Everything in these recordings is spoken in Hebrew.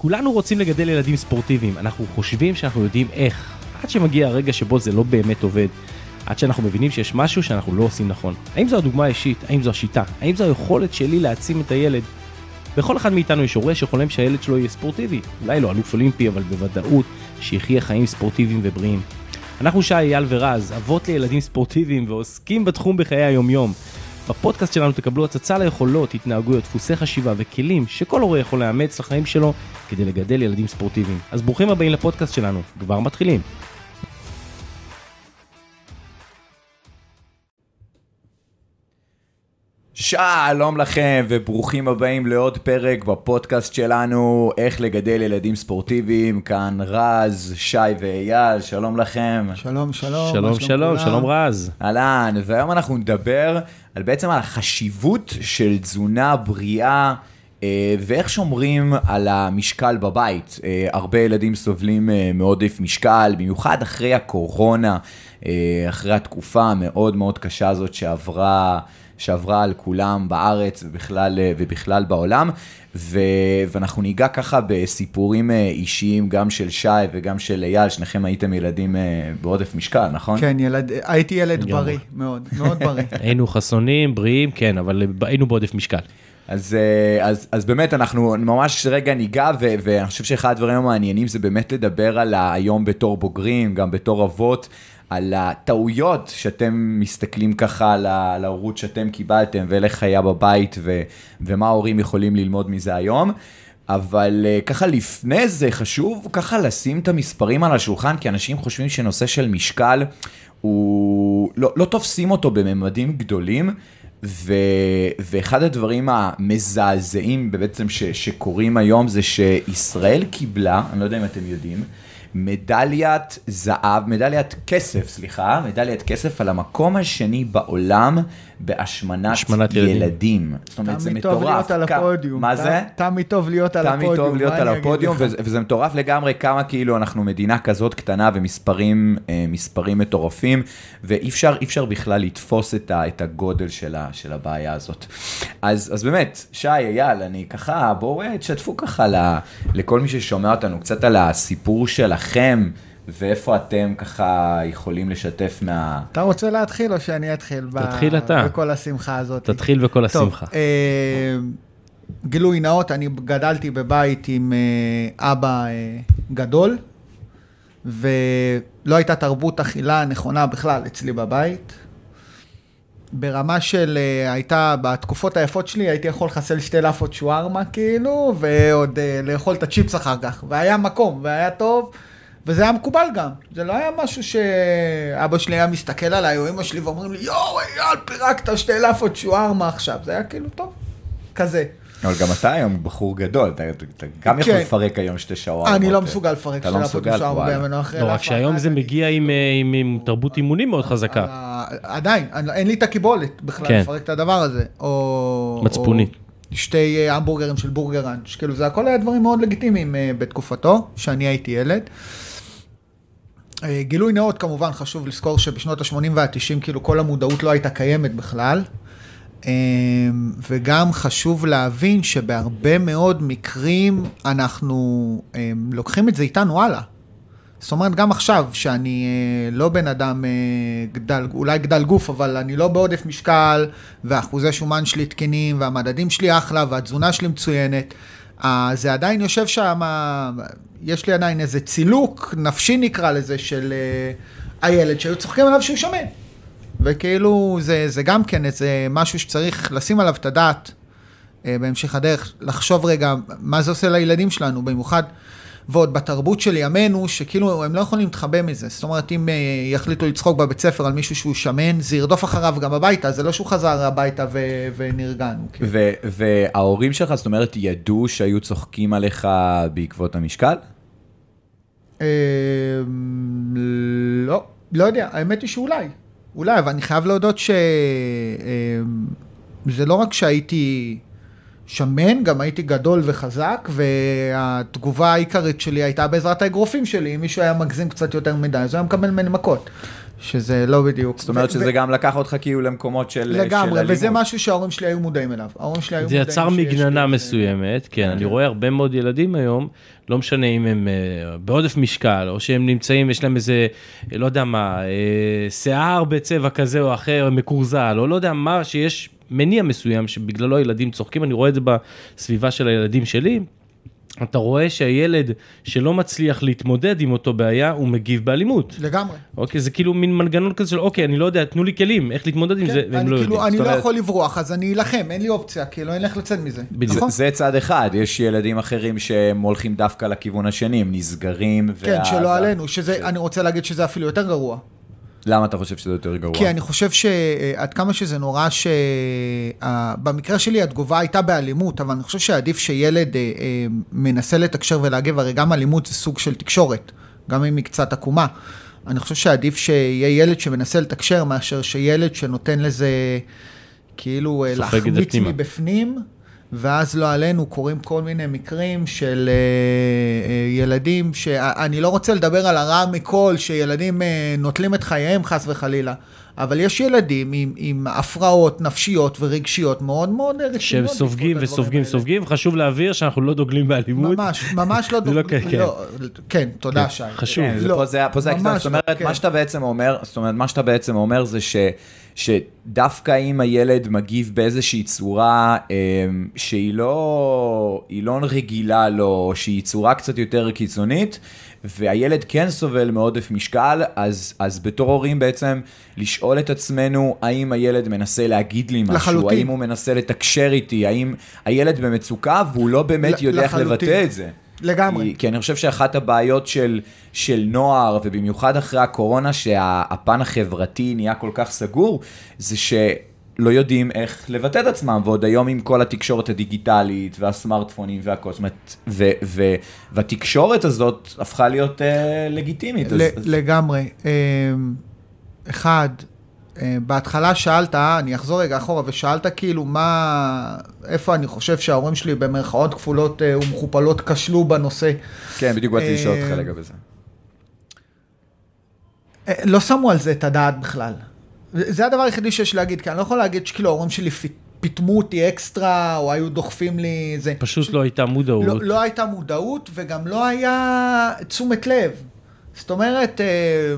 כולנו רוצים לגדל ילדים ספורטיביים, אנחנו חושבים שאנחנו יודעים איך, עד שמגיע הרגע שבו זה לא באמת עובד, עד שאנחנו מבינים שיש משהו שאנחנו לא עושים נכון. האם זו הדוגמה האישית? האם זו השיטה? האם זו היכולת שלי להעצים את הילד? בכל אחד מאיתנו יש הורה שחולם שהילד שלו יהיה ספורטיבי, אולי לא אלוף אולימפי, אבל בוודאות שיחיה חיים ספורטיביים ובריאים. אנחנו שי, אייל ורז, אבות לילדים ספורטיביים ועוסקים בתחום בחיי היומיום. בפודקאסט שלנו תקבלו הצצה ליכולות, התנהגויות, דפוסי חשיבה וכלים שכל הורה יכול לאמץ לחיים שלו כדי לגדל ילדים ספורטיביים. אז ברוכים הבאים לפודקאסט שלנו, כבר מתחילים. שלום לכם וברוכים הבאים לעוד פרק בפודקאסט שלנו, איך לגדל ילדים ספורטיביים, כאן רז, שי ואייל, שלום לכם. שלום, שלום. שלום, שלום, שלום רז. אהלן, והיום אנחנו נדבר על בעצם על החשיבות של תזונה בריאה. אה, ואיך שומרים על המשקל בבית. אה, הרבה ילדים סובלים אה, מעודף משקל, במיוחד אחרי הקורונה, אחרי התקופה המאוד מאוד קשה הזאת שעברה שעברה על כולם בארץ ובכלל, ובכלל בעולם, ו, ואנחנו ניגע ככה בסיפורים אה, אישיים, גם של שי וגם של אייל, שניכם הייתם ילדים אה, בעודף משקל, נכון? כן, ילד, הייתי ילד בריא, מאוד, מאוד בריא. היינו חסונים, בריאים, כן, אבל היינו בעודף משקל. אז, אה, אז, אז באמת אנחנו ממש רגע ניגע ו, ואני חושב שאחד הדברים המעניינים זה באמת לדבר על היום בתור בוגרים, גם בתור אבות, על הטעויות שאתם מסתכלים ככה על ההורות שאתם קיבלתם ואיך היה בבית ו, ומה ההורים יכולים ללמוד מזה היום. אבל uh, ככה לפני זה חשוב ככה לשים את המספרים על השולחן, כי אנשים חושבים שנושא של משקל הוא לא, לא תופסים אותו בממדים גדולים. ו... ואחד הדברים המזעזעים בעצם ש... שקורים היום זה שישראל קיבלה, אני לא יודע אם אתם יודעים, מדליית זהב, מדליית כסף, סליחה, מדליית כסף על המקום השני בעולם בהשמנת ילדים. ילדים. זאת אומרת, זה מטורף. תמיד טוב להיות על הפודיום. מה זה? תמיד טוב להיות על הפודיום. תמיד טוב להיות על הפודיום, וזה מטורף לגמרי כמה כאילו אנחנו מדינה כזאת קטנה ומספרים אה, מספרים מטורפים, ואי אפשר, אפשר בכלל לתפוס את, ה, את הגודל של, ה, של הבעיה הזאת. אז, אז באמת, שי, אייל, אני ככה, בואו אה, תשתפו ככה לכל מי ששומע אותנו קצת על הסיפור שלכם. ואיפה אתם ככה יכולים לשתף מה... אתה רוצה להתחיל או שאני אתחיל? תתחיל ב... אתה. בכל השמחה הזאת. תתחיל בכל טוב, השמחה. אה, גילוי נאות, אני גדלתי בבית עם אה, אבא אה, גדול, ולא הייתה תרבות אכילה נכונה בכלל אצלי בבית. ברמה של, אה, הייתה, בתקופות היפות שלי, הייתי יכול לחסל שתי לאפות שווארמה, כאילו, ועוד אה, לאכול את הצ'יפס אחר כך. והיה מקום, והיה טוב. וזה היה מקובל גם. זה לא היה משהו שאבא שלי היה מסתכל עליי, או אמא שלי, ואומרים לי, יואו, אייל, פירקת שתי לאפות שוארמה עכשיו. זה היה כאילו, טוב, כזה. אבל גם אתה היום בחור גדול, אתה, אתה גם יכול כן. לפרק היום שתי שווארמות. אני לא מסוגל לפרק שתי לאפות שווארמה בימינו אחרי לא, רק שהיום זה מגיע עם, אה, עם, עם תרבות אימונים מאוד חזקה. אה, עדיין, אין לי את הקיבולת בכלל כן. לפרק את הדבר הזה. או... מצפוני. או שתי אה, המבורגרים של בורגראנץ', כאילו זה הכל היה דברים מאוד לגיטימיים בתקופתו, שאני הייתי ילד. אה, גילוי נאות כמובן חשוב לזכור שבשנות ה-80 וה-90 כאילו כל המודעות לא הייתה קיימת בכלל. אה, וגם חשוב להבין שבהרבה מאוד מקרים אנחנו אה, לוקחים את זה איתנו הלאה. זאת אומרת, גם עכשיו, שאני לא בן אדם גדל, אולי גדל גוף, אבל אני לא בעודף משקל, ואחוזי שומן שלי תקינים, והמדדים שלי אחלה, והתזונה שלי מצוינת, זה עדיין יושב שם, יש לי עדיין איזה צילוק נפשי נקרא לזה, של uh, הילד, שהיו צוחקים עליו שהוא שמן. וכאילו, זה, זה גם כן איזה משהו שצריך לשים עליו את הדעת uh, בהמשך הדרך, לחשוב רגע מה זה עושה לילדים שלנו, במיוחד ועוד בתרבות של ימינו, שכאילו הם לא יכולים להתחבא מזה. זאת אומרת, אם uh, יחליטו לצחוק בבית ספר על מישהו שהוא שמן, זה ירדוף אחריו גם הביתה, זה לא שהוא חזר הביתה ו- ונרגענו. כאילו. וההורים שלך, זאת אומרת, ידעו שהיו צוחקים עליך בעקבות המשקל? אמ, לא, לא יודע, האמת היא שאולי. אולי, אבל אני חייב להודות שזה אמ, לא רק שהייתי... שמן, גם הייתי גדול וחזק, והתגובה העיקרית שלי הייתה בעזרת האגרופים שלי, אם מישהו היה מגזים קצת יותר מדי, אז הוא היה מקבל ממני מכות. שזה לא בדיוק. זאת אומרת שזה גם לקח אותך כאילו למקומות של של לגמרי, וזה אלימות. משהו שההורים שלי היו מודעים אליו. ההורים שלי היו זה מודעים יצר שיש מגננה מסוימת, כן, אני רואה הרבה מאוד ילדים היום, לא משנה אם הם אה, בעודף משקל, או שהם נמצאים, יש להם איזה, לא יודע מה, אה, שיער בצבע כזה או אחר, מקורזל, או לא יודע מה, שיש מניע מסוים שבגללו הילדים צוחקים, אני רואה את זה בסביבה של הילדים שלי. אתה רואה שהילד שלא מצליח להתמודד עם אותו בעיה, הוא מגיב באלימות. לגמרי. אוקיי, זה כאילו מין מנגנון כזה של, אוקיי, אני לא יודע, תנו לי כלים, איך להתמודד עם כן, זה, והם אני לא כאילו, יודעים. אני לא יכול לברוח, אז אני אלחם, אין לי אופציה, כאילו, אין איך לצאת מזה. בדיוק. נכון? זה צד אחד, יש ילדים אחרים שהם הולכים דווקא לכיוון השני, הם נסגרים. כן, וה- שלא עלינו, שזה, אני רוצה להגיד שזה אפילו יותר גרוע. למה אתה חושב שזה יותר גרוע? כי אני חושב שעד כמה שזה נורא שבמקרה שלי התגובה הייתה באלימות, אבל אני חושב שעדיף שילד אה, אה, מנסה לתקשר ולהגיב, הרי גם אלימות זה סוג של תקשורת, גם אם היא קצת עקומה. אני חושב שעדיף שיהיה ילד שמנסה לתקשר מאשר שילד שנותן לזה כאילו אה, להחמיץ. מבפנים. ואז לא עלינו קורים כל מיני מקרים של אה, אה, ילדים, שאני לא רוצה לדבר על הרע מכל, שילדים אה, נוטלים את חייהם חס וחלילה, אבל יש ילדים עם, עם הפרעות נפשיות ורגשיות מאוד מאוד רציניות. שהם סופגים וסופגים. וסופגים, חשוב להבהיר שאנחנו לא דוגלים באלימות. ממש, ממש לא לא דוג- כן, כן. לא, כן, תודה כן, שי. חשוב. כן, לא, פה זה, פה זה ממש זאת לא, אומרת, כן. מה שאתה בעצם אומר, זאת אומרת, מה שאתה בעצם אומר זה ש, שדווקא אם הילד מגיב באיזושהי צורה אה, שהיא לא, היא לא רגילה לו, שהיא צורה קצת יותר קיצונית, והילד כן סובל מעודף משקל, אז, אז בתור הורים בעצם לשאול את עצמנו, האם הילד מנסה להגיד לי משהו, לחלוטין. האם הוא מנסה לתקשר איתי, האם הילד במצוקה והוא לא באמת יודע איך. לבטא את זה. לגמרי. כי, אני חושב שאחת הבעיות של, של נוער, ובמיוחד אחרי הקורונה, שהפן החברתי נהיה כל כך סגור, זה שלא יודעים איך לבטא את עצמם, ועוד היום עם כל התקשורת הדיגיטלית, והסמארטפונים והכל, זאת אומרת, ו, ו, והתקשורת הזאת הפכה להיות אה, לגיטימית. ל- אז, לגמרי. אמ, אחד, בהתחלה שאלת, אה, אני אחזור רגע אחורה, ושאלת כאילו מה, איפה אני חושב שההורים שלי במרכאות כפולות אה, ומכופלות כשלו בנושא. כן, בדיוק באתי לשאול אה, אותך לגבי זה. אה, לא שמו על זה את הדעת בכלל. זה הדבר היחידי שיש להגיד, כי אני לא יכול להגיד שכאילו ההורים שלי פ- פיטמו אותי אקסטרה, או היו דוחפים לי זה. פשוט לא הייתה מודעות. לא, לא הייתה מודעות וגם לא היה תשומת לב. זאת אומרת, אה,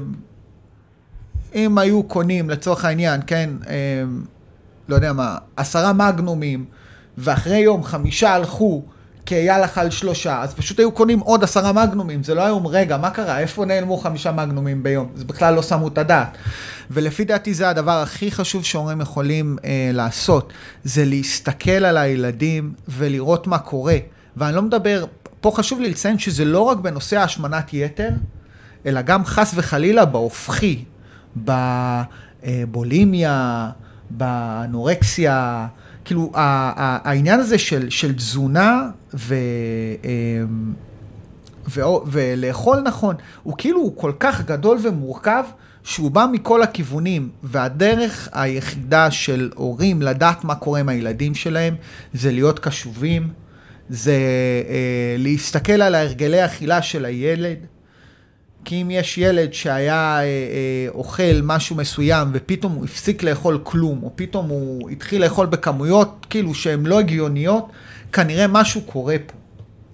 אם היו קונים לצורך העניין, כן, אה, לא יודע מה, עשרה מגנומים, ואחרי יום חמישה הלכו, כי אייל אכל שלושה, אז פשוט היו קונים עוד עשרה מגנומים, זה לא היום, רגע, מה קרה? איפה נעלמו חמישה מגנומים ביום? זה בכלל לא שמו את הדעת. ולפי דעתי זה הדבר הכי חשוב שהורים יכולים אה, לעשות, זה להסתכל על הילדים ולראות מה קורה. ואני לא מדבר, פה חשוב לי לציין שזה לא רק בנושא השמנת יתר, אלא גם חס וחלילה בהופכי, בבולימיה, באנורקסיה, כאילו העניין הזה של, של תזונה ו... אמ, ו- ולאכול נכון, הוא כאילו, הוא כל כך גדול ומורכב, שהוא בא מכל הכיוונים, והדרך היחידה של הורים לדעת מה קורה עם הילדים שלהם, זה להיות קשובים, זה אה, להסתכל על ההרגלי אכילה של הילד. כי אם יש ילד שהיה אה, אה, אוכל משהו מסוים ופתאום הוא הפסיק לאכול כלום, או פתאום הוא התחיל לאכול בכמויות כאילו שהן לא הגיוניות, כנראה משהו קורה פה.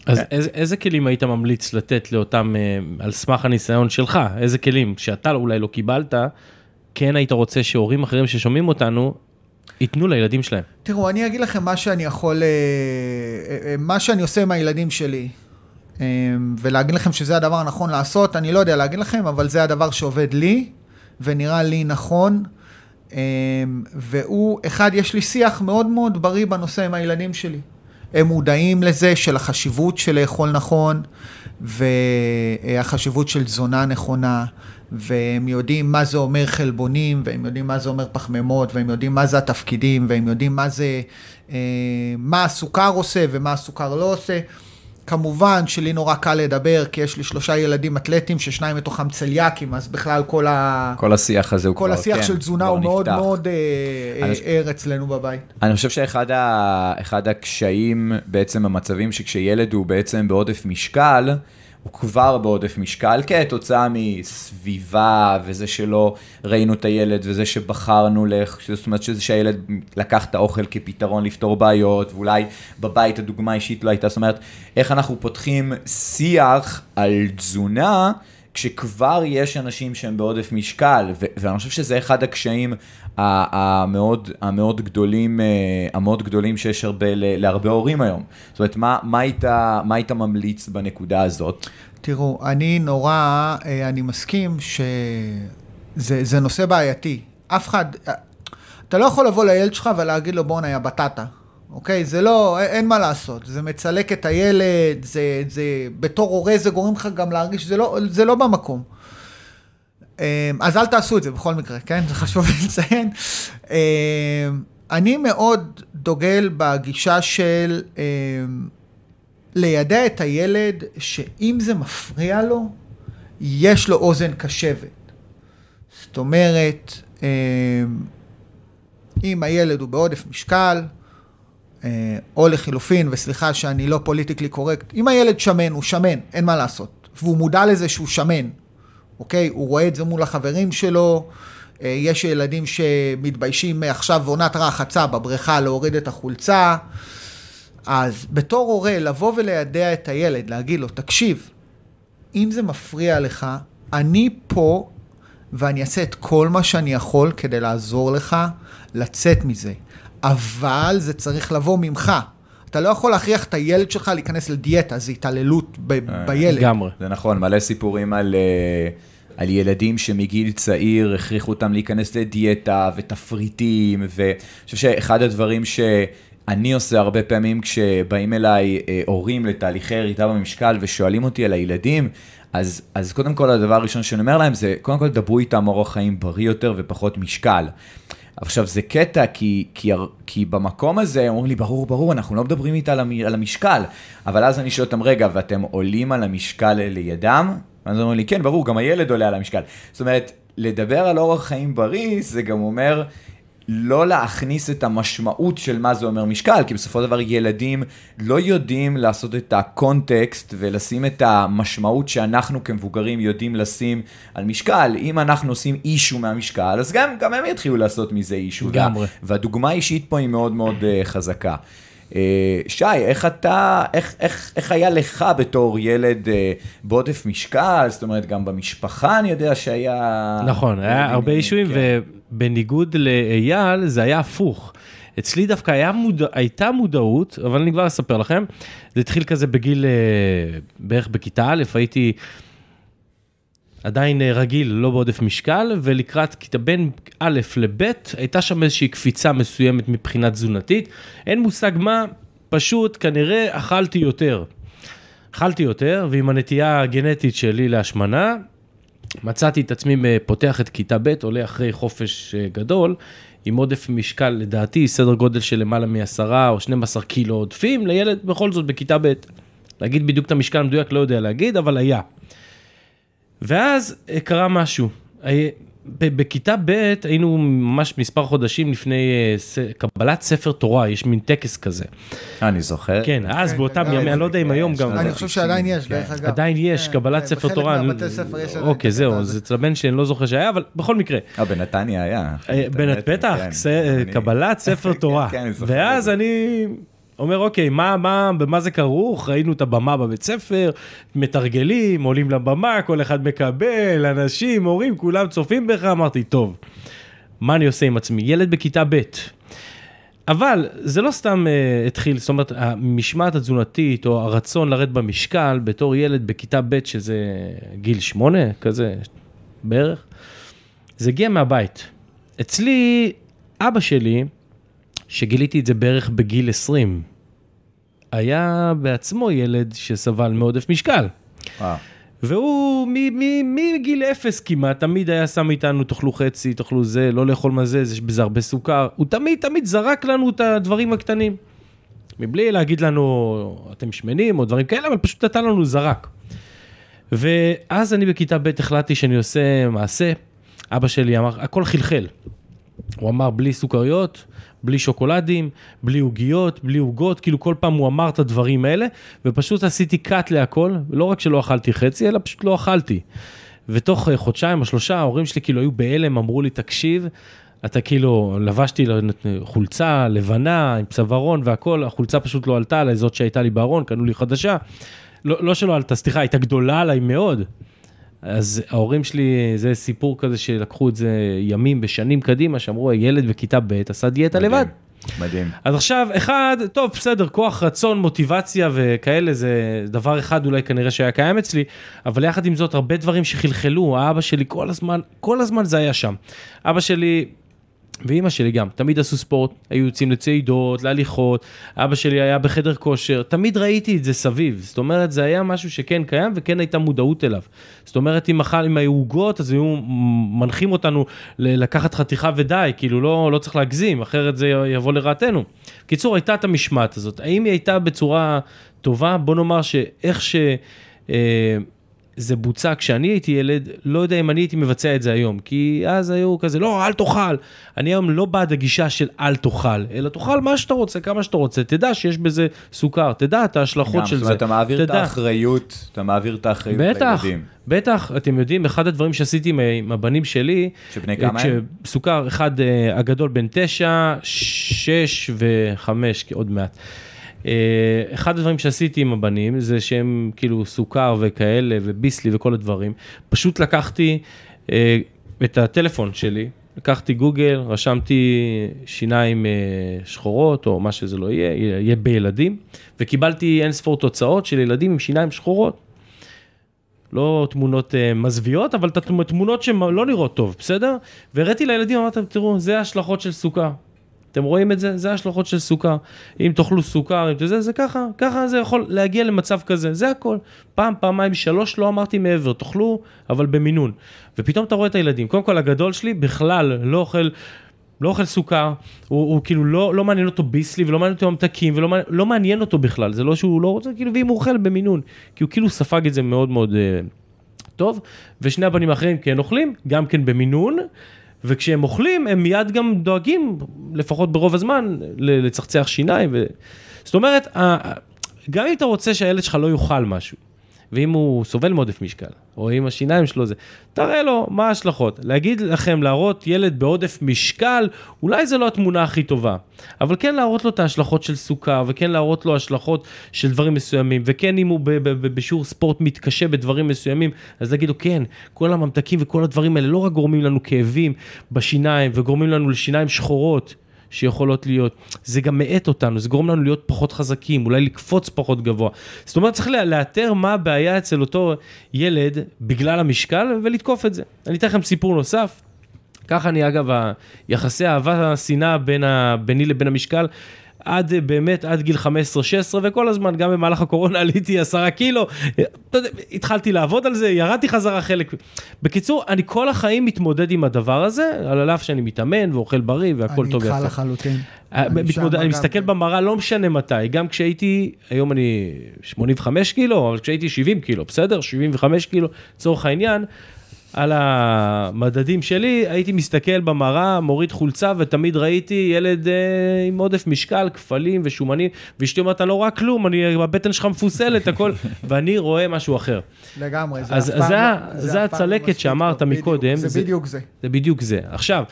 אז איזה, איזה כלים היית ממליץ לתת לאותם, אה, על סמך הניסיון שלך, איזה כלים שאתה אולי לא קיבלת, כן היית רוצה שהורים אחרים ששומעים אותנו, ייתנו לילדים שלהם. תראו, אני אגיד לכם מה שאני יכול, אה, אה, אה, מה שאני עושה עם הילדים שלי, ולהגיד לכם שזה הדבר הנכון לעשות, אני לא יודע להגיד לכם, אבל זה הדבר שעובד לי, ונראה לי נכון. אה, והוא, אחד, יש לי שיח מאוד מאוד בריא בנושא עם הילדים שלי. הם מודעים לזה של החשיבות של לאכול נכון, והחשיבות של תזונה נכונה, והם יודעים מה זה אומר חלבונים, והם יודעים מה זה אומר פחמימות, והם יודעים מה זה התפקידים, והם יודעים מה זה, אה, מה הסוכר עושה ומה הסוכר לא עושה. כמובן שלי נורא קל לדבר, כי יש לי שלושה ילדים אתלטים, ששניים מתוכם צליאקים, אז בכלל כל, ה... כל השיח הזה הוא כל כבר, השיח כן, של תזונה הוא מאוד נפתח. מאוד אה, אה, אני- ער אצלנו בבית. אני חושב שאחד ה... הקשיים בעצם במצבים שכשילד הוא בעצם בעודף משקל, הוא כבר בעודף משקל כתוצאה מסביבה וזה שלא ראינו את הילד וזה שבחרנו לך, זאת אומרת שזה שהילד לקח את האוכל כפתרון לפתור בעיות ואולי בבית הדוגמה האישית לא הייתה, זאת אומרת איך אנחנו פותחים שיח על תזונה כשכבר יש אנשים שהם בעודף משקל, ו- ואני חושב שזה אחד הקשיים המאוד, המאוד גדולים, אה, המאוד גדולים שיש הרבה, להרבה הורים היום. זאת אומרת, מה, מה, היית, מה היית ממליץ בנקודה הזאת? תראו, אני נורא, אה, אני מסכים שזה זה נושא בעייתי. אף אחד, אה, אתה לא יכול לבוא לילד שלך ולהגיד לו בואנה יא בטטה, אוקיי? זה לא, אין מה לעשות, זה מצלק את הילד, זה, זה בתור הורה זה גורם לך גם להרגיש, זה לא, זה לא במקום. אה, אז אל תעשו את זה בכל מקרה, כן? זה חשוב לציין. אה, אני מאוד דוגל בגישה של אה, לידע את הילד שאם זה מפריע לו, יש לו אוזן קשבת. זאת אומרת, אם הילד הוא בעודף משקל, או לחילופין, וסליחה שאני לא פוליטיקלי קורקט, אם הילד שמן, הוא שמן, אין מה לעשות. והוא מודע לזה שהוא שמן, אוקיי? הוא רואה את זה מול החברים שלו. אה, יש ילדים שמתביישים עכשיו בעונת רחצה בבריכה להוריד את החולצה. אז בתור הורה, לבוא וליידע את הילד, להגיד לו, תקשיב, אם זה מפריע לך, אני פה ואני אעשה את כל מה שאני יכול כדי לעזור לך לצאת מזה. אבל זה צריך לבוא ממך. אתה לא יכול להכריח את הילד שלך להיכנס לדיאטה, זה התעללות ב- בילד. לגמרי. זה נכון, מלא סיפורים על, אה, על ילדים שמגיל צעיר הכריחו אותם להיכנס לדיאטה ותפריטים, ואני חושב שאחד הדברים שאני עושה הרבה פעמים כשבאים אליי אה, הורים לתהליכי ירידה במשקל ושואלים אותי על הילדים, אז, אז קודם כל הדבר הראשון שאני אומר להם זה, קודם כל דברו איתם אורח חיים בריא יותר ופחות משקל. עכשיו זה קטע, כי, כי, כי במקום הזה הם אומרים לי, ברור, ברור, אנחנו לא מדברים איתה על, המ, על המשקל. אבל אז אני שואל אותם, רגע, ואתם עולים על המשקל לידם? ואז אומרים לי, כן, ברור, גם הילד עולה על המשקל. זאת אומרת, לדבר על אורח חיים בריא, זה גם אומר לא להכניס את המשמעות של מה זה אומר משקל, כי בסופו של דבר ילדים לא יודעים לעשות את הקונטקסט ולשים את המשמעות שאנחנו כמבוגרים יודעים לשים על משקל. אם אנחנו עושים אישו מהמשקל, אז גם, גם הם יתחילו לעשות מזה אישו. לגמרי. והדוגמה האישית פה היא מאוד מאוד uh, חזקה. Uh, שי, איך אתה, איך, איך, איך היה לך בתור ילד uh, בעודף משקל? זאת אומרת, גם במשפחה אני יודע שהיה... נכון, היה הרבה אישויים, כן. ובניגוד לאייל, זה היה הפוך. אצלי דווקא היה מודע, הייתה מודעות, אבל אני כבר אספר לכם. זה התחיל כזה בגיל, אה, בערך בכיתה א', הייתי עדיין אה, רגיל, לא בעודף משקל, ולקראת כיתה בין א' לב', הייתה שם איזושהי קפיצה מסוימת מבחינה תזונתית. אין מושג מה, פשוט כנראה אכלתי יותר. אכלתי יותר, ועם הנטייה הגנטית שלי להשמנה, מצאתי את עצמי אה, פותח את כיתה ב', עולה אחרי חופש אה, גדול, עם עודף משקל, לדעתי, סדר גודל של למעלה מ-10 או 12 קילו עודפים, לילד בכל זאת בכיתה ב'. להגיד בדיוק את המשקל המדויק, לא יודע להגיד, אבל היה. ואז אה, קרה משהו. אה, בכיתה ב' היינו ממש מספר חודשים לפני אה, קבלת ספר תורה, יש מין טקס כזה. אני זוכר. כן, אז כן, באותם כן, ימים, אני לא יודע אם היום גם. אני חושב שעדיין יש, כן. דרך אגב. עדיין יש, קבלת ספר בחלק תורה. מהבתי ספר יש עדיין אוקיי, זהו, הזה. אצל הבן שלי אני לא זוכר שהיה, אבל בכל מקרה. אה, בנתניה היה. בנת בטח, אני- קבלת ספר תורה. כן, אני זוכר ואז זה. אני אומר, אוקיי, מה, מה, במה זה כרוך? ראינו את הבמה בבית ספר, מתרגלים, עולים לבמה, כל אחד מקבל, אנשים, הורים, כולם צופים בך, אמרתי, טוב, מה אני עושה עם עצמי? ילד בכיתה ב'. אבל זה לא סתם uh, התחיל, זאת אומרת, המשמעת התזונתית או הרצון לרדת במשקל בתור ילד בכיתה ב', שזה גיל שמונה, כזה בערך, זה הגיע מהבית. אצלי, אבא שלי, שגיליתי את זה בערך בגיל 20, היה בעצמו ילד שסבל מעודף משקל. וואו. והוא מ- מ- מגיל אפס כמעט, תמיד היה שם איתנו, תאכלו חצי, תאכלו זה, לא לאכול מזה, יש בזה הרבה סוכר. הוא תמיד תמיד זרק לנו את הדברים הקטנים. מבלי להגיד לנו, אתם שמנים או דברים כאלה, אבל פשוט נתן לנו זרק. ואז אני בכיתה ב' החלטתי שאני עושה מעשה, אבא שלי אמר, הכל חלחל. הוא אמר בלי סוכריות, בלי שוקולדים, בלי עוגיות, בלי עוגות, כאילו כל פעם הוא אמר את הדברים האלה, ופשוט עשיתי cut להכל, לא רק שלא אכלתי חצי, אלא פשוט לא אכלתי. ותוך אה, חודשיים או שלושה ההורים שלי כאילו היו בהלם, אמרו לי, תקשיב, אתה כאילו, לבשתי חולצה לבנה עם צווארון והכל, החולצה פשוט לא עלתה עליי, זאת שהייתה לי בארון, קנו לי חדשה. לא, לא שלא עלתה, סליחה, הייתה גדולה עליי מאוד. אז ההורים שלי, זה סיפור כזה שלקחו את זה ימים ושנים קדימה, שאמרו, הילד בכיתה ב' עשה דיאטה מדהים, לבד. מדהים. אז עכשיו, אחד, טוב, בסדר, כוח רצון, מוטיבציה וכאלה, זה דבר אחד אולי כנראה שהיה קיים אצלי, אבל יחד עם זאת, הרבה דברים שחלחלו, האבא שלי כל הזמן, כל הזמן זה היה שם. אבא שלי... ואימא שלי גם, תמיד עשו ספורט, היו יוצאים לצעידות, להליכות, אבא שלי היה בחדר כושר, תמיד ראיתי את זה סביב, זאת אומרת זה היה משהו שכן קיים וכן הייתה מודעות אליו. זאת אומרת אם אכל, אם היו עוגות אז היו מנחים אותנו לקחת חתיכה ודי, כאילו לא, לא צריך להגזים, אחרת זה יבוא לרעתנו. קיצור, הייתה את המשמעת הזאת, האם היא הייתה בצורה טובה? בוא נאמר שאיך ש... אה, זה בוצע כשאני הייתי ילד, לא יודע אם אני הייתי מבצע את זה היום, כי אז היו כזה, לא, אל תאכל. אני היום לא בעד הגישה של אל תאכל, אלא תאכל מה שאתה רוצה, כמה שאתה רוצה, תדע שיש בזה סוכר, תדע את ההשלכות גם, של זאת זה. אתה מעביר את תדע. האחריות, אתה מעביר את האחריות בטח, לילדים. בטח, אתם יודעים, אחד הדברים שעשיתי עם, עם הבנים שלי, שבני כמה הם? סוכר, אחד אה, הגדול בן תשע, שש וחמש, עוד מעט. אה, אחד הדברים שעשיתי עם הבנים זה שהם כאילו סוכר וכאלה וביסלי וכל הדברים, פשוט לקחתי אה, את הטלפון שלי, לקחתי גוגל, רשמתי שיניים אה, שחורות או מה שזה לא יהיה, יהיה בילדים, וקיבלתי אין ספור תוצאות של ילדים עם שיניים שחורות. לא תמונות מזוויעות, אבל תמונות שלא נראות טוב, בסדר? והראיתי לילדים, אמרתם, תראו, זה ההשלכות של סוכר. אתם רואים את זה? זה ההשלכות של סוכר. אם תאכלו סוכר, אם זה, זה ככה, ככה זה יכול להגיע למצב כזה, זה הכל. פעם, פעמיים, שלוש, לא אמרתי מעבר, תאכלו, אבל במינון. ופתאום אתה רואה את הילדים. קודם כל, הגדול שלי בכלל לא אוכל... לא אוכל סוכר, הוא, הוא כאילו לא, לא מעניין אותו ביסלי ולא מעניין אותו ממתקים ולא לא מעניין אותו בכלל, זה לא שהוא לא רוצה, כאילו, ואם הוא אוכל במינון, כי הוא כאילו ספג את זה מאוד מאוד אה, טוב, ושני הבנים האחרים כן אוכלים, גם כן במינון, וכשהם אוכלים הם מיד גם דואגים, לפחות ברוב הזמן, לצחצח שיניים. ו... זאת אומרת, גם אם אתה רוצה שהילד שלך לא יאכל משהו, ואם הוא סובל מעודף משקל, או אם השיניים שלו זה, תראה לו מה ההשלכות. להגיד לכם, להראות ילד בעודף משקל, אולי זה לא התמונה הכי טובה, אבל כן להראות לו את ההשלכות של סוכר, וכן להראות לו השלכות של דברים מסוימים, וכן אם הוא בשיעור ספורט מתקשה בדברים מסוימים, אז להגיד לו, כן, כל הממתקים וכל הדברים האלה לא רק גורמים לנו כאבים בשיניים, וגורמים לנו לשיניים שחורות. שיכולות להיות, זה גם מאט אותנו, זה גורם לנו להיות פחות חזקים, אולי לקפוץ פחות גבוה. זאת אומרת, צריך לאתר מה הבעיה אצל אותו ילד בגלל המשקל ולתקוף את זה. אני אתן לכם סיפור נוסף. ככה אני, אגב, היחסי האהבה, השנאה. ביני לבין המשקל, עד אה, באמת, עד גיל 15-16, וכל הזמן, גם במהלך הקורונה עליתי עשרה קילו, אתה יודע, התחלתי לעבוד על זה, ירדתי חזרה חלק. בקיצור, אני כל החיים מתמודד עם הדבר הזה, על אף שאני מתאמן ואוכל בריא והכל טוב אני ויפה. איתך לחלוטין. אה, אני מתמודד, אני מסתכל כן. במראה, לא משנה מתי, גם כשהייתי, היום אני 85 קילו, אבל כשהייתי 70 קילו, בסדר? 75 קילו, לצורך העניין, על המדדים שלי, הייתי מסתכל במראה, מוריד חולצה, ותמיד ראיתי ילד אה, עם עודף משקל, כפלים ושומנים, ואשתי אומרת, אני לא רואה כלום, אני, הבטן שלך מפוסלת, הכל, ואני רואה משהו אחר. לגמרי, זה אז- אף אז פעם זה לא- זה זה לא הצלקת מספיק שאמרת בדיוק, מקודם, זה זה- בדיוק זה. זה בדיוק זה. עכשיו,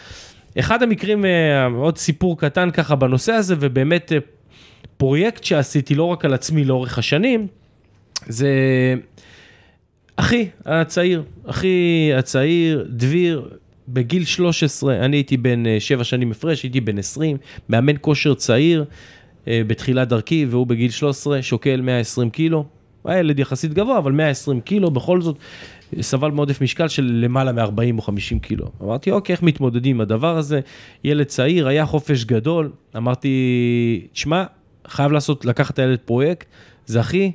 אחד המקרים, אה, עוד סיפור קטן ככה בנושא הזה, ובאמת אה, פרויקט שעשיתי לא רק על עצמי לאורך השנים, זה אחי הצעיר, אחי הצעיר, דביר, בגיל 13, אני הייתי בן אה, 7 שנים הפרש, הייתי בן 20, מאמן כושר צעיר אה, בתחילת דרכי, והוא בגיל 13 שוקל 120 קילו. היה ילד יחסית גבוה, אבל 120 קילו, בכל זאת, אה, סבל מעודף משקל של למעלה מ-40 או 50 קילו. אמרתי, אוקיי, איך מתמודדים עם הדבר הזה? ילד צעיר, היה חופש גדול. אמרתי, תשמע, חייב לעשות, לקחת את הילד פרויקט, זה אחי,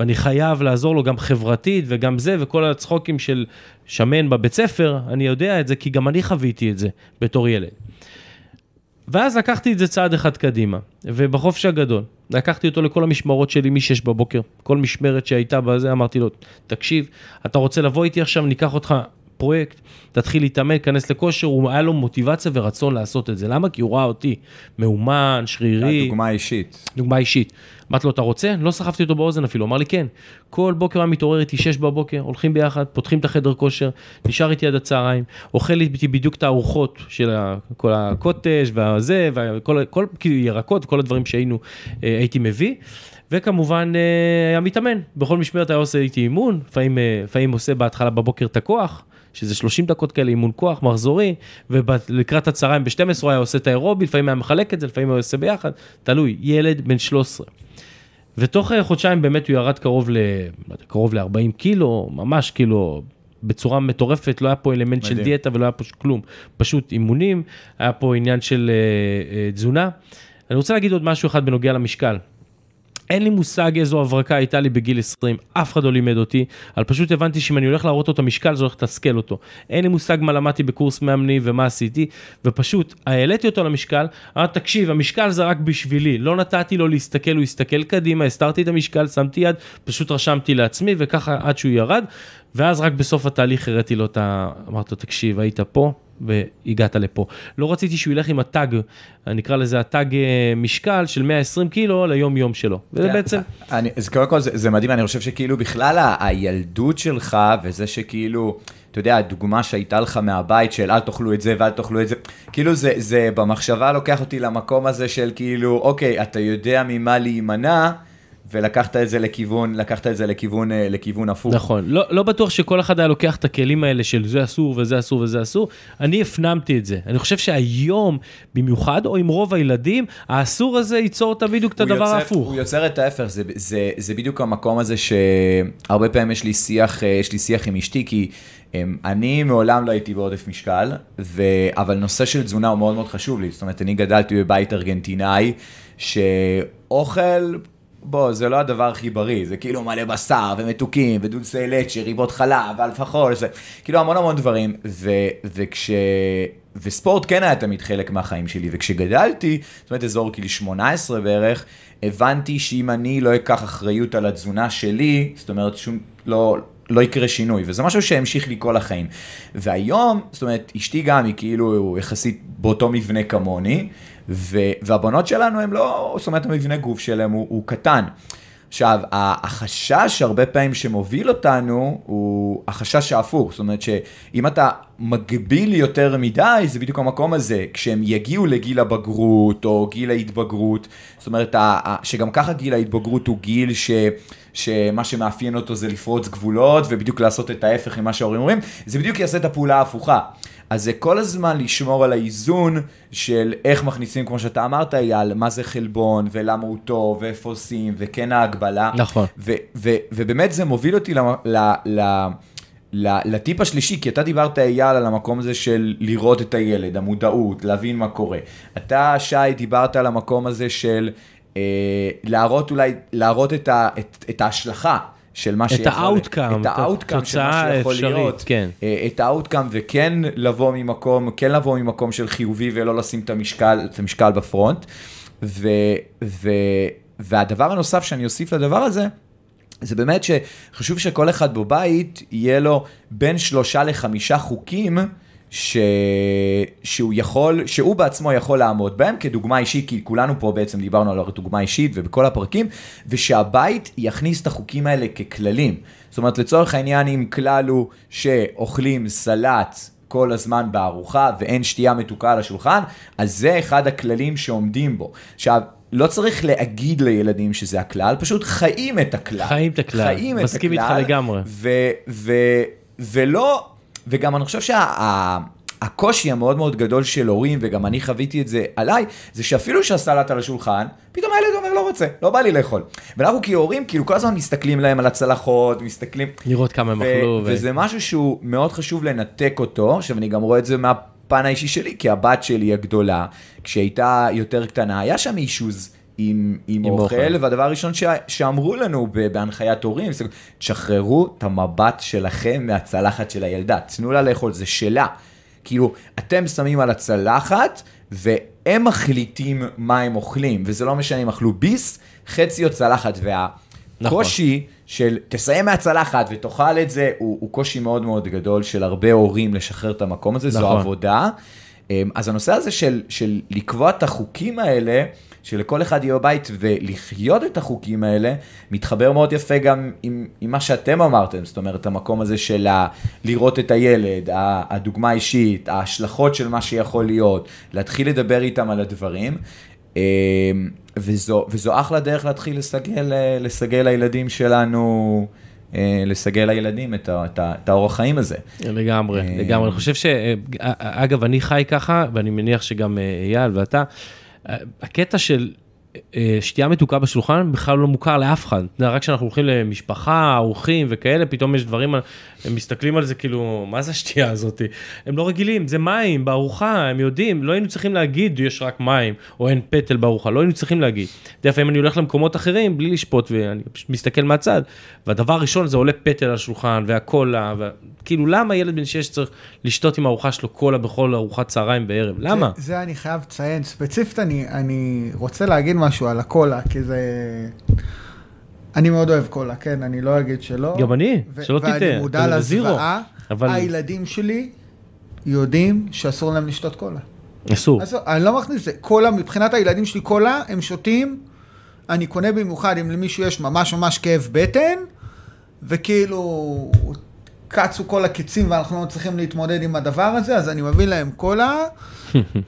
ואני חייב לעזור לו גם חברתית וגם זה, וכל הצחוקים של שמן בבית ספר, אני יודע את זה, כי גם אני חוויתי את זה בתור ילד. ואז לקחתי את זה צעד אחד קדימה, ובחופש הגדול, לקחתי אותו לכל המשמרות שלי מ-6 בבוקר, כל משמרת שהייתה בזה, אמרתי לו, תקשיב, אתה רוצה לבוא איתי עכשיו, ניקח אותך פרויקט, תתחיל להתאמן, כנס לכושר, הוא היה לו מוטיבציה ורצון לעשות את זה. למה? כי הוא ראה אותי מאומן, שרירי. דוגמה אישית. דוגמה אישית. אמרתי לו, אתה רוצה? לא סחבתי אותו באוזן אפילו, אמר לי, כן. כל בוקר היה מתעורר איתי 6 בבוקר, הולכים ביחד, פותחים את החדר כושר, נשאר איתי עד הצהריים, אוכל איתי בדיוק את הארוחות של כל הקוטג' והזה, וכל כל, כאילו ירקות, כל הדברים שהיינו, אה, הייתי מביא. וכמובן אה, היה מתאמן, בכל משמרת היה עושה איתי אימון, לפעמים, אה, לפעמים עושה בהתחלה בבוקר את הכוח, שזה 30 דקות כאלה אימון כוח, מחזורי, ולקראת הצהריים ב-12 הוא היה עושה את האירובי, לפעמים היה מחלק את זה, לפעמים הוא עושה ביחד, תלוי, ילד בן 13. ותוך אה, חודשיים באמת הוא ירד קרוב ל... לא קרוב ל-40 קילו, ממש כאילו בצורה מטורפת, לא היה פה אלמנט מדהים. של דיאטה ולא היה פה כלום, פשוט אימונים, היה פה עניין של uh, uh, תזונה. אני רוצה להגיד עוד משהו אחד בנוגע למשקל. אין לי מושג איזו הברקה הייתה לי בגיל 20, אף אחד לא לימד אותי, אבל פשוט הבנתי שאם אני הולך להראות לו את המשקל זה הולך לתסכל אותו. אין לי מושג מה למדתי בקורס מאמני ומה עשיתי, ופשוט העליתי אותו למשקל, אמרתי תקשיב המשקל זה רק בשבילי, לא נתתי לו להסתכל, הוא הסתכל קדימה, הסתרתי את המשקל, שמתי יד, פשוט רשמתי לעצמי וככה עד שהוא ירד, ואז רק בסוף התהליך הראיתי לו את ה... אמרתי לו תקשיב היית פה, והגעת לפה. לא רציתי שהוא ילך עם הטאג, נקרא לזה הטאג אה, משקל של 120 קילו ליום יום שלו. וזה כן, בעצם... אני, אז קודם כל זה, זה מדהים, אני חושב שכאילו בכלל הילדות שלך וזה שכאילו... אתה יודע, הדוגמה שהייתה לך מהבית של אל תאכלו את זה ואל תאכלו את זה, כאילו זה, זה במחשבה לוקח אותי למקום הזה של כאילו, אוקיי, אתה יודע ממה להימנע, ולקחת את זה לכיוון, לקחת את זה לכיוון, אה, לכיוון הפוך. נכון, לא, לא בטוח שכל אחד היה לוקח את הכלים האלה של זה אסור וזה אסור וזה אסור, אני הפנמתי את זה. אני חושב שהיום, במיוחד, או עם רוב הילדים, האסור הזה ייצור את בדיוק את הדבר ההפוך. הוא יוצר את ההפך, זה, זה, זה בדיוק המקום הזה שהרבה פעמים יש לי שיח, אה, יש לי שיח עם אשתי, כי אמ, אני מעולם לא הייתי בעודף משקל, ו... אבל נושא של תזונה הוא מאוד מאוד חשוב לי. זאת אומרת, אני גדלתי בבית ארגנטינאי, שאוכל בוא, זה לא הדבר הכי בריא, זה כאילו מלא בשר ומתוקים ודונסי לצ'ה, ריבות חלב ואלפחול, זה כאילו המון המון דברים, ו, וכש... וספורט כן היה תמיד חלק מהחיים שלי, וכשגדלתי, זאת אומרת אזור כאילו 18 בערך, הבנתי שאם אני לא אקח אחריות על התזונה שלי, זאת אומרת שום, לא, לא יקרה שינוי, וזה משהו שהמשיך לי כל החיים. והיום, זאת אומרת, אשתי גם היא כאילו יחסית באותו מבנה כמוני, ו, והבנות שלנו הם לא, זאת אומרת, המבנה גוף שלהם הוא, הוא קטן. עכשיו, החשש הרבה פעמים שמוביל אותנו הוא החשש ההפוך. זאת אומרת שאם אתה מגביל יותר מדי, זה בדיוק המקום הזה. כשהם יגיעו לגיל הבגרות או גיל ההתבגרות, זאת אומרת שגם ככה גיל ההתבגרות הוא גיל ש... שמה שמאפיין אותו זה לפרוץ גבולות ובדיוק לעשות את ההפך ממה שההורים אומרים, זה בדיוק יעשה את הפעולה ההפוכה. אז זה כל הזמן לשמור על האיזון של איך מכניסים, כמו שאתה אמרת, אייל, מה זה חלבון, ולמה הוא טוב, ואיפה עושים, וכן ההגבלה. נכון. ו- ו- ובאמת זה מוביל אותי ל... ל-, ל- לטיפ השלישי, כי אתה דיברת אייל על המקום הזה של לראות את הילד, המודעות, להבין מה קורה. אתה, שי, דיברת על המקום הזה של אה, להראות אולי, להראות את, ה, את, את ההשלכה. של מה שיכול... את ה outcome, את ה outcome של מה שיכול להיות. כן. אה, את ה outcome, וכן לבוא ממקום, כן לבוא ממקום של חיובי ולא לשים את המשקל, את המשקל ב front. ו, ו, והדבר הנוסף שאני אוסיף לדבר הזה, זה באמת שחשוב שכל אחד בבית יהיה לו בין שלושה לחמישה חוקים. ש... שהוא יכול, שהוא בעצמו יכול לעמוד בהם כדוגמה אישית, כי כולנו פה בעצם דיברנו על דוגמה אישית ובכל הפרקים, ושהבית יכניס את החוקים האלה ככללים. זאת אומרת, לצורך העניין, אם כלל הוא שאוכלים סלט כל הזמן בארוחה ואין שתייה מתוקה על השולחן, אז זה אחד הכללים שעומדים בו. עכשיו, לא צריך להגיד לילדים שזה הכלל, פשוט חיים את הכלל. חיים את הכלל, חיים את מסכים איתך לגמרי. ו- ו- ולא וגם אני חושב שהקושי שה, המאוד מאוד גדול של הורים, וגם אני חוויתי את זה עליי, זה שאפילו שהסלט על השולחן, פתאום הילד אומר לא רוצה, לא בא לי לאכול. ואנחנו כהורים, כאילו כל הזמן מסתכלים להם על הצלחות, מסתכלים... לראות כמה הם אכלו. ו... וזה משהו שהוא מאוד חשוב לנתק אותו, עכשיו אני גם רואה את זה מהפן האישי שלי, כי הבת שלי הגדולה, כשהייתה יותר קטנה, היה שם אישוז. עם, עם, עם אוכל, אוכל, והדבר הראשון ש, שאמרו לנו בהנחיית הורים, תשחררו את המבט שלכם מהצלחת של הילדה, תנו לה לאכול, זה שלה. כאילו, אתם שמים על הצלחת, ו... הם מחליטים מה הם אוכלים, וזה לא משנה אם אכלו ביס, חצי או צלחת, והקושי נכון. של תסיים מהצלחת ותאכל את זה, הוא, הוא קושי מאוד מאוד גדול של הרבה הורים לשחרר את המקום הזה, נכון. זו עבודה. אמ, אז הנושא הזה של, של לקבוע את החוקים האלה, שלכל אחד יהיה בבית ולחיות את החוקים האלה, מתחבר מאוד יפה גם עם, עם מה שאתם אמרתם, זאת אומרת, המקום הזה של ה, לראות את הילד, הדוגמה האישית, ההשלכות של מה שיכול להיות, להתחיל לדבר איתם על הדברים. אמ, וזו, וזו אחלה דרך להתחיל לסגל, לסגל לילדים שלנו. אה, לסגל לילדים את, את, את האורח חיים הזה. לגמרי, אה, לגמרי. אני חושב ש... אה, אגב, אני חי ככה, ואני מניח שגם אייל ואתה, הקטע של אה, שתייה מתוקה בשולחן בכלל לא מוכר לאף אחד. רק כשאנחנו הולכים למשפחה, אורחים וכאלה, פתאום יש דברים, הם מסתכלים על זה כאילו, מה זה השתייה הזאת? הם לא רגילים, זה מים בארוחה, הם יודעים, לא היינו צריכים להגיד יש רק מים, או אין פטל בארוחה, לא היינו צריכים להגיד. לפעמים אני הולך למקומות אחרים בלי לשפוט ואני פשוט מסתכל מהצד, והדבר הראשון זה עולה פטל על השולחן והקולה, כאילו למה ילד בן 6 צריך לשתות עם הארוחה שלו קולה בכל ארוחת צהריים בערב? למה? זה, זה אני חייב לציין, ספציפית אני, אני רוצה להגיד משהו על הקולה, כי זה... אני מאוד אוהב קולה, כן, אני לא אגיד שלא. גם אני, שלא תטעה. ואני מודע לזוועה, אבל... הילדים שלי יודעים שאסור להם לשתות קולה. אסור. אז אני לא מכניס את זה. קולה, מבחינת הילדים שלי, קולה, הם שותים, אני קונה במיוחד אם למישהו יש ממש ממש כאב בטן, וכאילו קצו כל הקיצים ואנחנו לא צריכים להתמודד עם הדבר הזה, אז אני מביא להם קולה,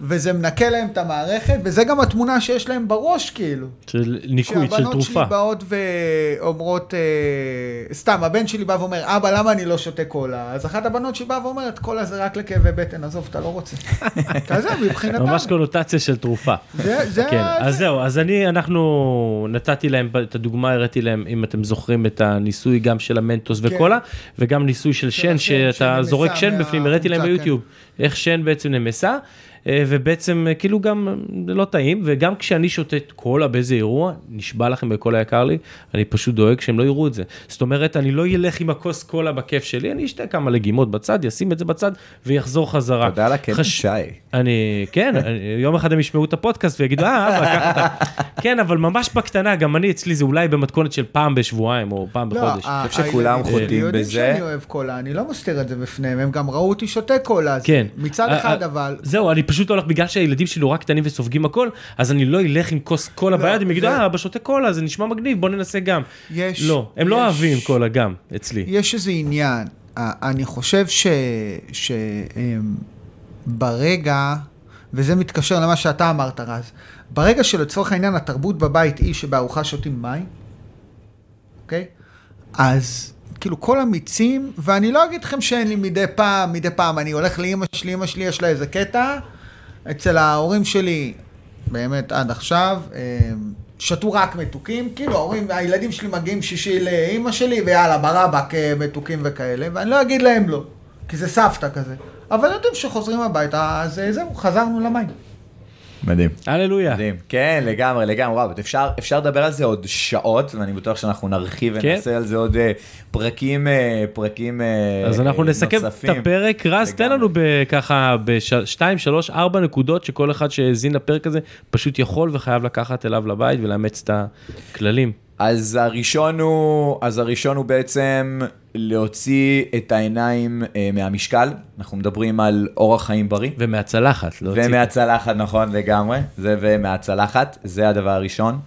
וזה מנקה להם את המערכת, וזה גם התמונה שיש להם בראש, כאילו. של ניקוי, של תרופה. שהבנות שלי באות ואומרות, אה, סתם, הבן שלי בא ואומר, אבא, למה אני לא שותה קולה? אז אחת הבנות שלי באה ואומרת, קולה זה רק לכאבי בטן, עזוב, אתה לא רוצה. כזה, מבחינתם. ממש קונוטציה של תרופה. זה, זה... כן, אז זהו, אז אני, אנחנו, נתתי להם את הדוגמה, הראיתי להם, אם אתם זוכרים, את הניסוי גם של המנטוס כן. וקולה, וגם ניסוי של שן, שאתה זורק שן בפנים, הראיתי להם ביוטיוב, כן. איך שן בעצם נמסה. אה, ובעצם אה, כאילו גם זה לא טעים, וגם כשאני שותה קולה באיזה אירוע, נשבע לכם בכל היקר לי, אני פשוט דואג שהם לא יראו את זה. זאת אומרת, אני לא אלך עם הכוס קולה בכיף שלי, אני אשתה כמה לגימות בצד, ישים את זה בצד ויחזור חזרה. תודה על הקטע חש... שי. אני, כן, יום אחד הם ישמעו את הפודקאסט ויגידו, אה, אבא, קח אותה. כן, אבל ממש בקטנה, גם אני אצלי זה אולי במתכונת של פעם בשבועיים או פעם לא, בחודש. אני חושב שכולם חוטאים בזה. יודעים שאני אוהב קולה, אני לא מסתיר את זה בפניהם, הם גם ראו אותי שותה קולה. כן. מצד אחד אבל... זהו, אני פשוט הולך, בגלל שהילדים שלי נורא קטנים וסופגים הכל, אז אני לא אלך עם כוס קולה לא, ביד, הם יגידו, אה, אבא שותה קולה, זה נשמע מגניב, בוא ננסה גם. יש... לא, הם לא יש, לא אוהבים קולה גם, אצלי. יש איזה עניין, אני חושב שברגע, וזה מתקשר למה שאתה אמרת, רז, ברגע שלצורך העניין התרבות בבית היא שבארוחה שותים מים, אוקיי? אז כאילו כל המיצים, ואני לא אגיד לכם שאין לי מדי פעם, מדי פעם, אני הולך לאימא שלי, אימא שלי יש לה איזה קטע, אצל ההורים שלי, באמת עד עכשיו, אה, שתו רק מתוקים, כאילו ההורים, הילדים שלי מגיעים שישי לאימא שלי, ויאללה, ברבק אה, מתוקים וכאלה, ואני לא אגיד להם לא, כי זה סבתא כזה. אבל יודעים שחוזרים הביתה, אז אה, זהו, חזרנו למים. מדהים. הללויה. מדהים. כן, לגמרי, לגמרי, וואו, אפשר, אפשר לדבר על זה עוד שעות, ואני בטוח שאנחנו נרחיב כן. ונעשה על זה עוד uh, פרקים, uh, פרקים uh, אז אנחנו נסכם את הפרק. רז, תן לנו ככה בשתיים, שלוש, ארבע נקודות שכל אחד שהאזין לפרק הזה פשוט יכול וחייב לקחת אליו לבית ולאמץ את הכללים. אז הראשון הוא, אז הראשון הוא בעצם להוציא את העיניים אה, מהמשקל, אנחנו מדברים על אורח חיים בריא. ומהצלחת. ומהצלחת, נכון, לגמרי, זה ומהצלחת, זה הדבר הראשון.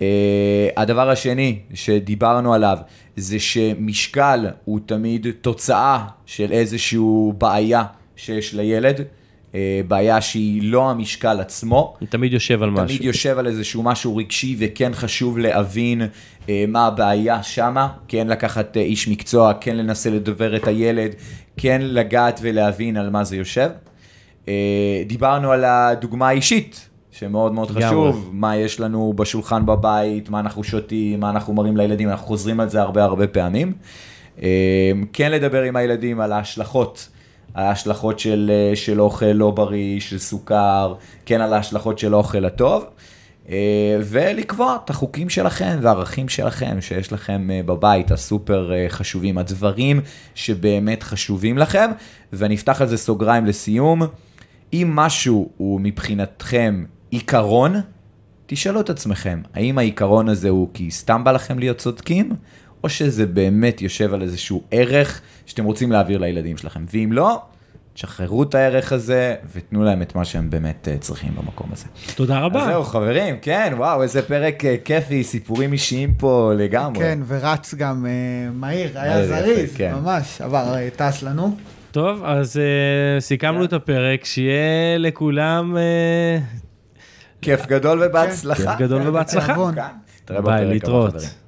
אה, הדבר השני שדיברנו עליו, זה שמשקל הוא תמיד תוצאה של איזושהי בעיה שיש לילד. אה, בעיה שהיא לא המשקל עצמו. תמיד יושב על תמיד משהו. תמיד יושב על איזשהו משהו רגשי, וכן חשוב להבין אה, מה הבעיה שמה, כן לקחת אה, איש מקצוע, כן לנסה לדבר את הילד, כן לגעת ולהבין על מה זה יושב. דיברנו על הדוגמה האישית, שמאוד מאוד חשוב, מה יש לנו בשולחן בבית, מה אנחנו שותים, מה אנחנו מראים לילדים, אנחנו חוזרים על זה הרבה הרבה פעמים. כן לדבר עם הילדים על ההשלכות. ההשלכות של, אה, של אוכל לא בריא, של סוכר, כן על ההשלכות של האוכל הטוב, אה, ולקבוע את החוקים שלכם והערכים שלכם שיש לכם אה, בבית, הסופר חשובים, הדברים שבאמת חשובים לכם, ואני אפתח על זה סוגריים לסיום. אם משהו הוא מבחינתכם עיקרון, תשאלו את עצמכם, האם העיקרון הזה הוא כי סתם בא לכם להיות צודקים, או שזה באמת יושב על איזשהו ערך שאתם רוצים להעביר לילדים שלכם, ואם לא, תשחררו את הערך הזה ותנו להם את מה שהם באמת אה, צריכים במקום הזה. תודה אז רבה. זהו חברים, כן, וואו, איזה פרק אה, כיפי, סיפורים אישיים פה לגמרי. כן, ורץ גם אה, מהיר, היה זריז, כן. ממש, עבר, אה, טס לנו. טוב, אז אה, סיכמנו את הפרק, שיהיה לכולם אה, כיף גדול ובהצלחה. כיף גדול ובהצלחה. בתיאבון. כאן. נתראה ביי, בפרק הבא, להתראות. חברים.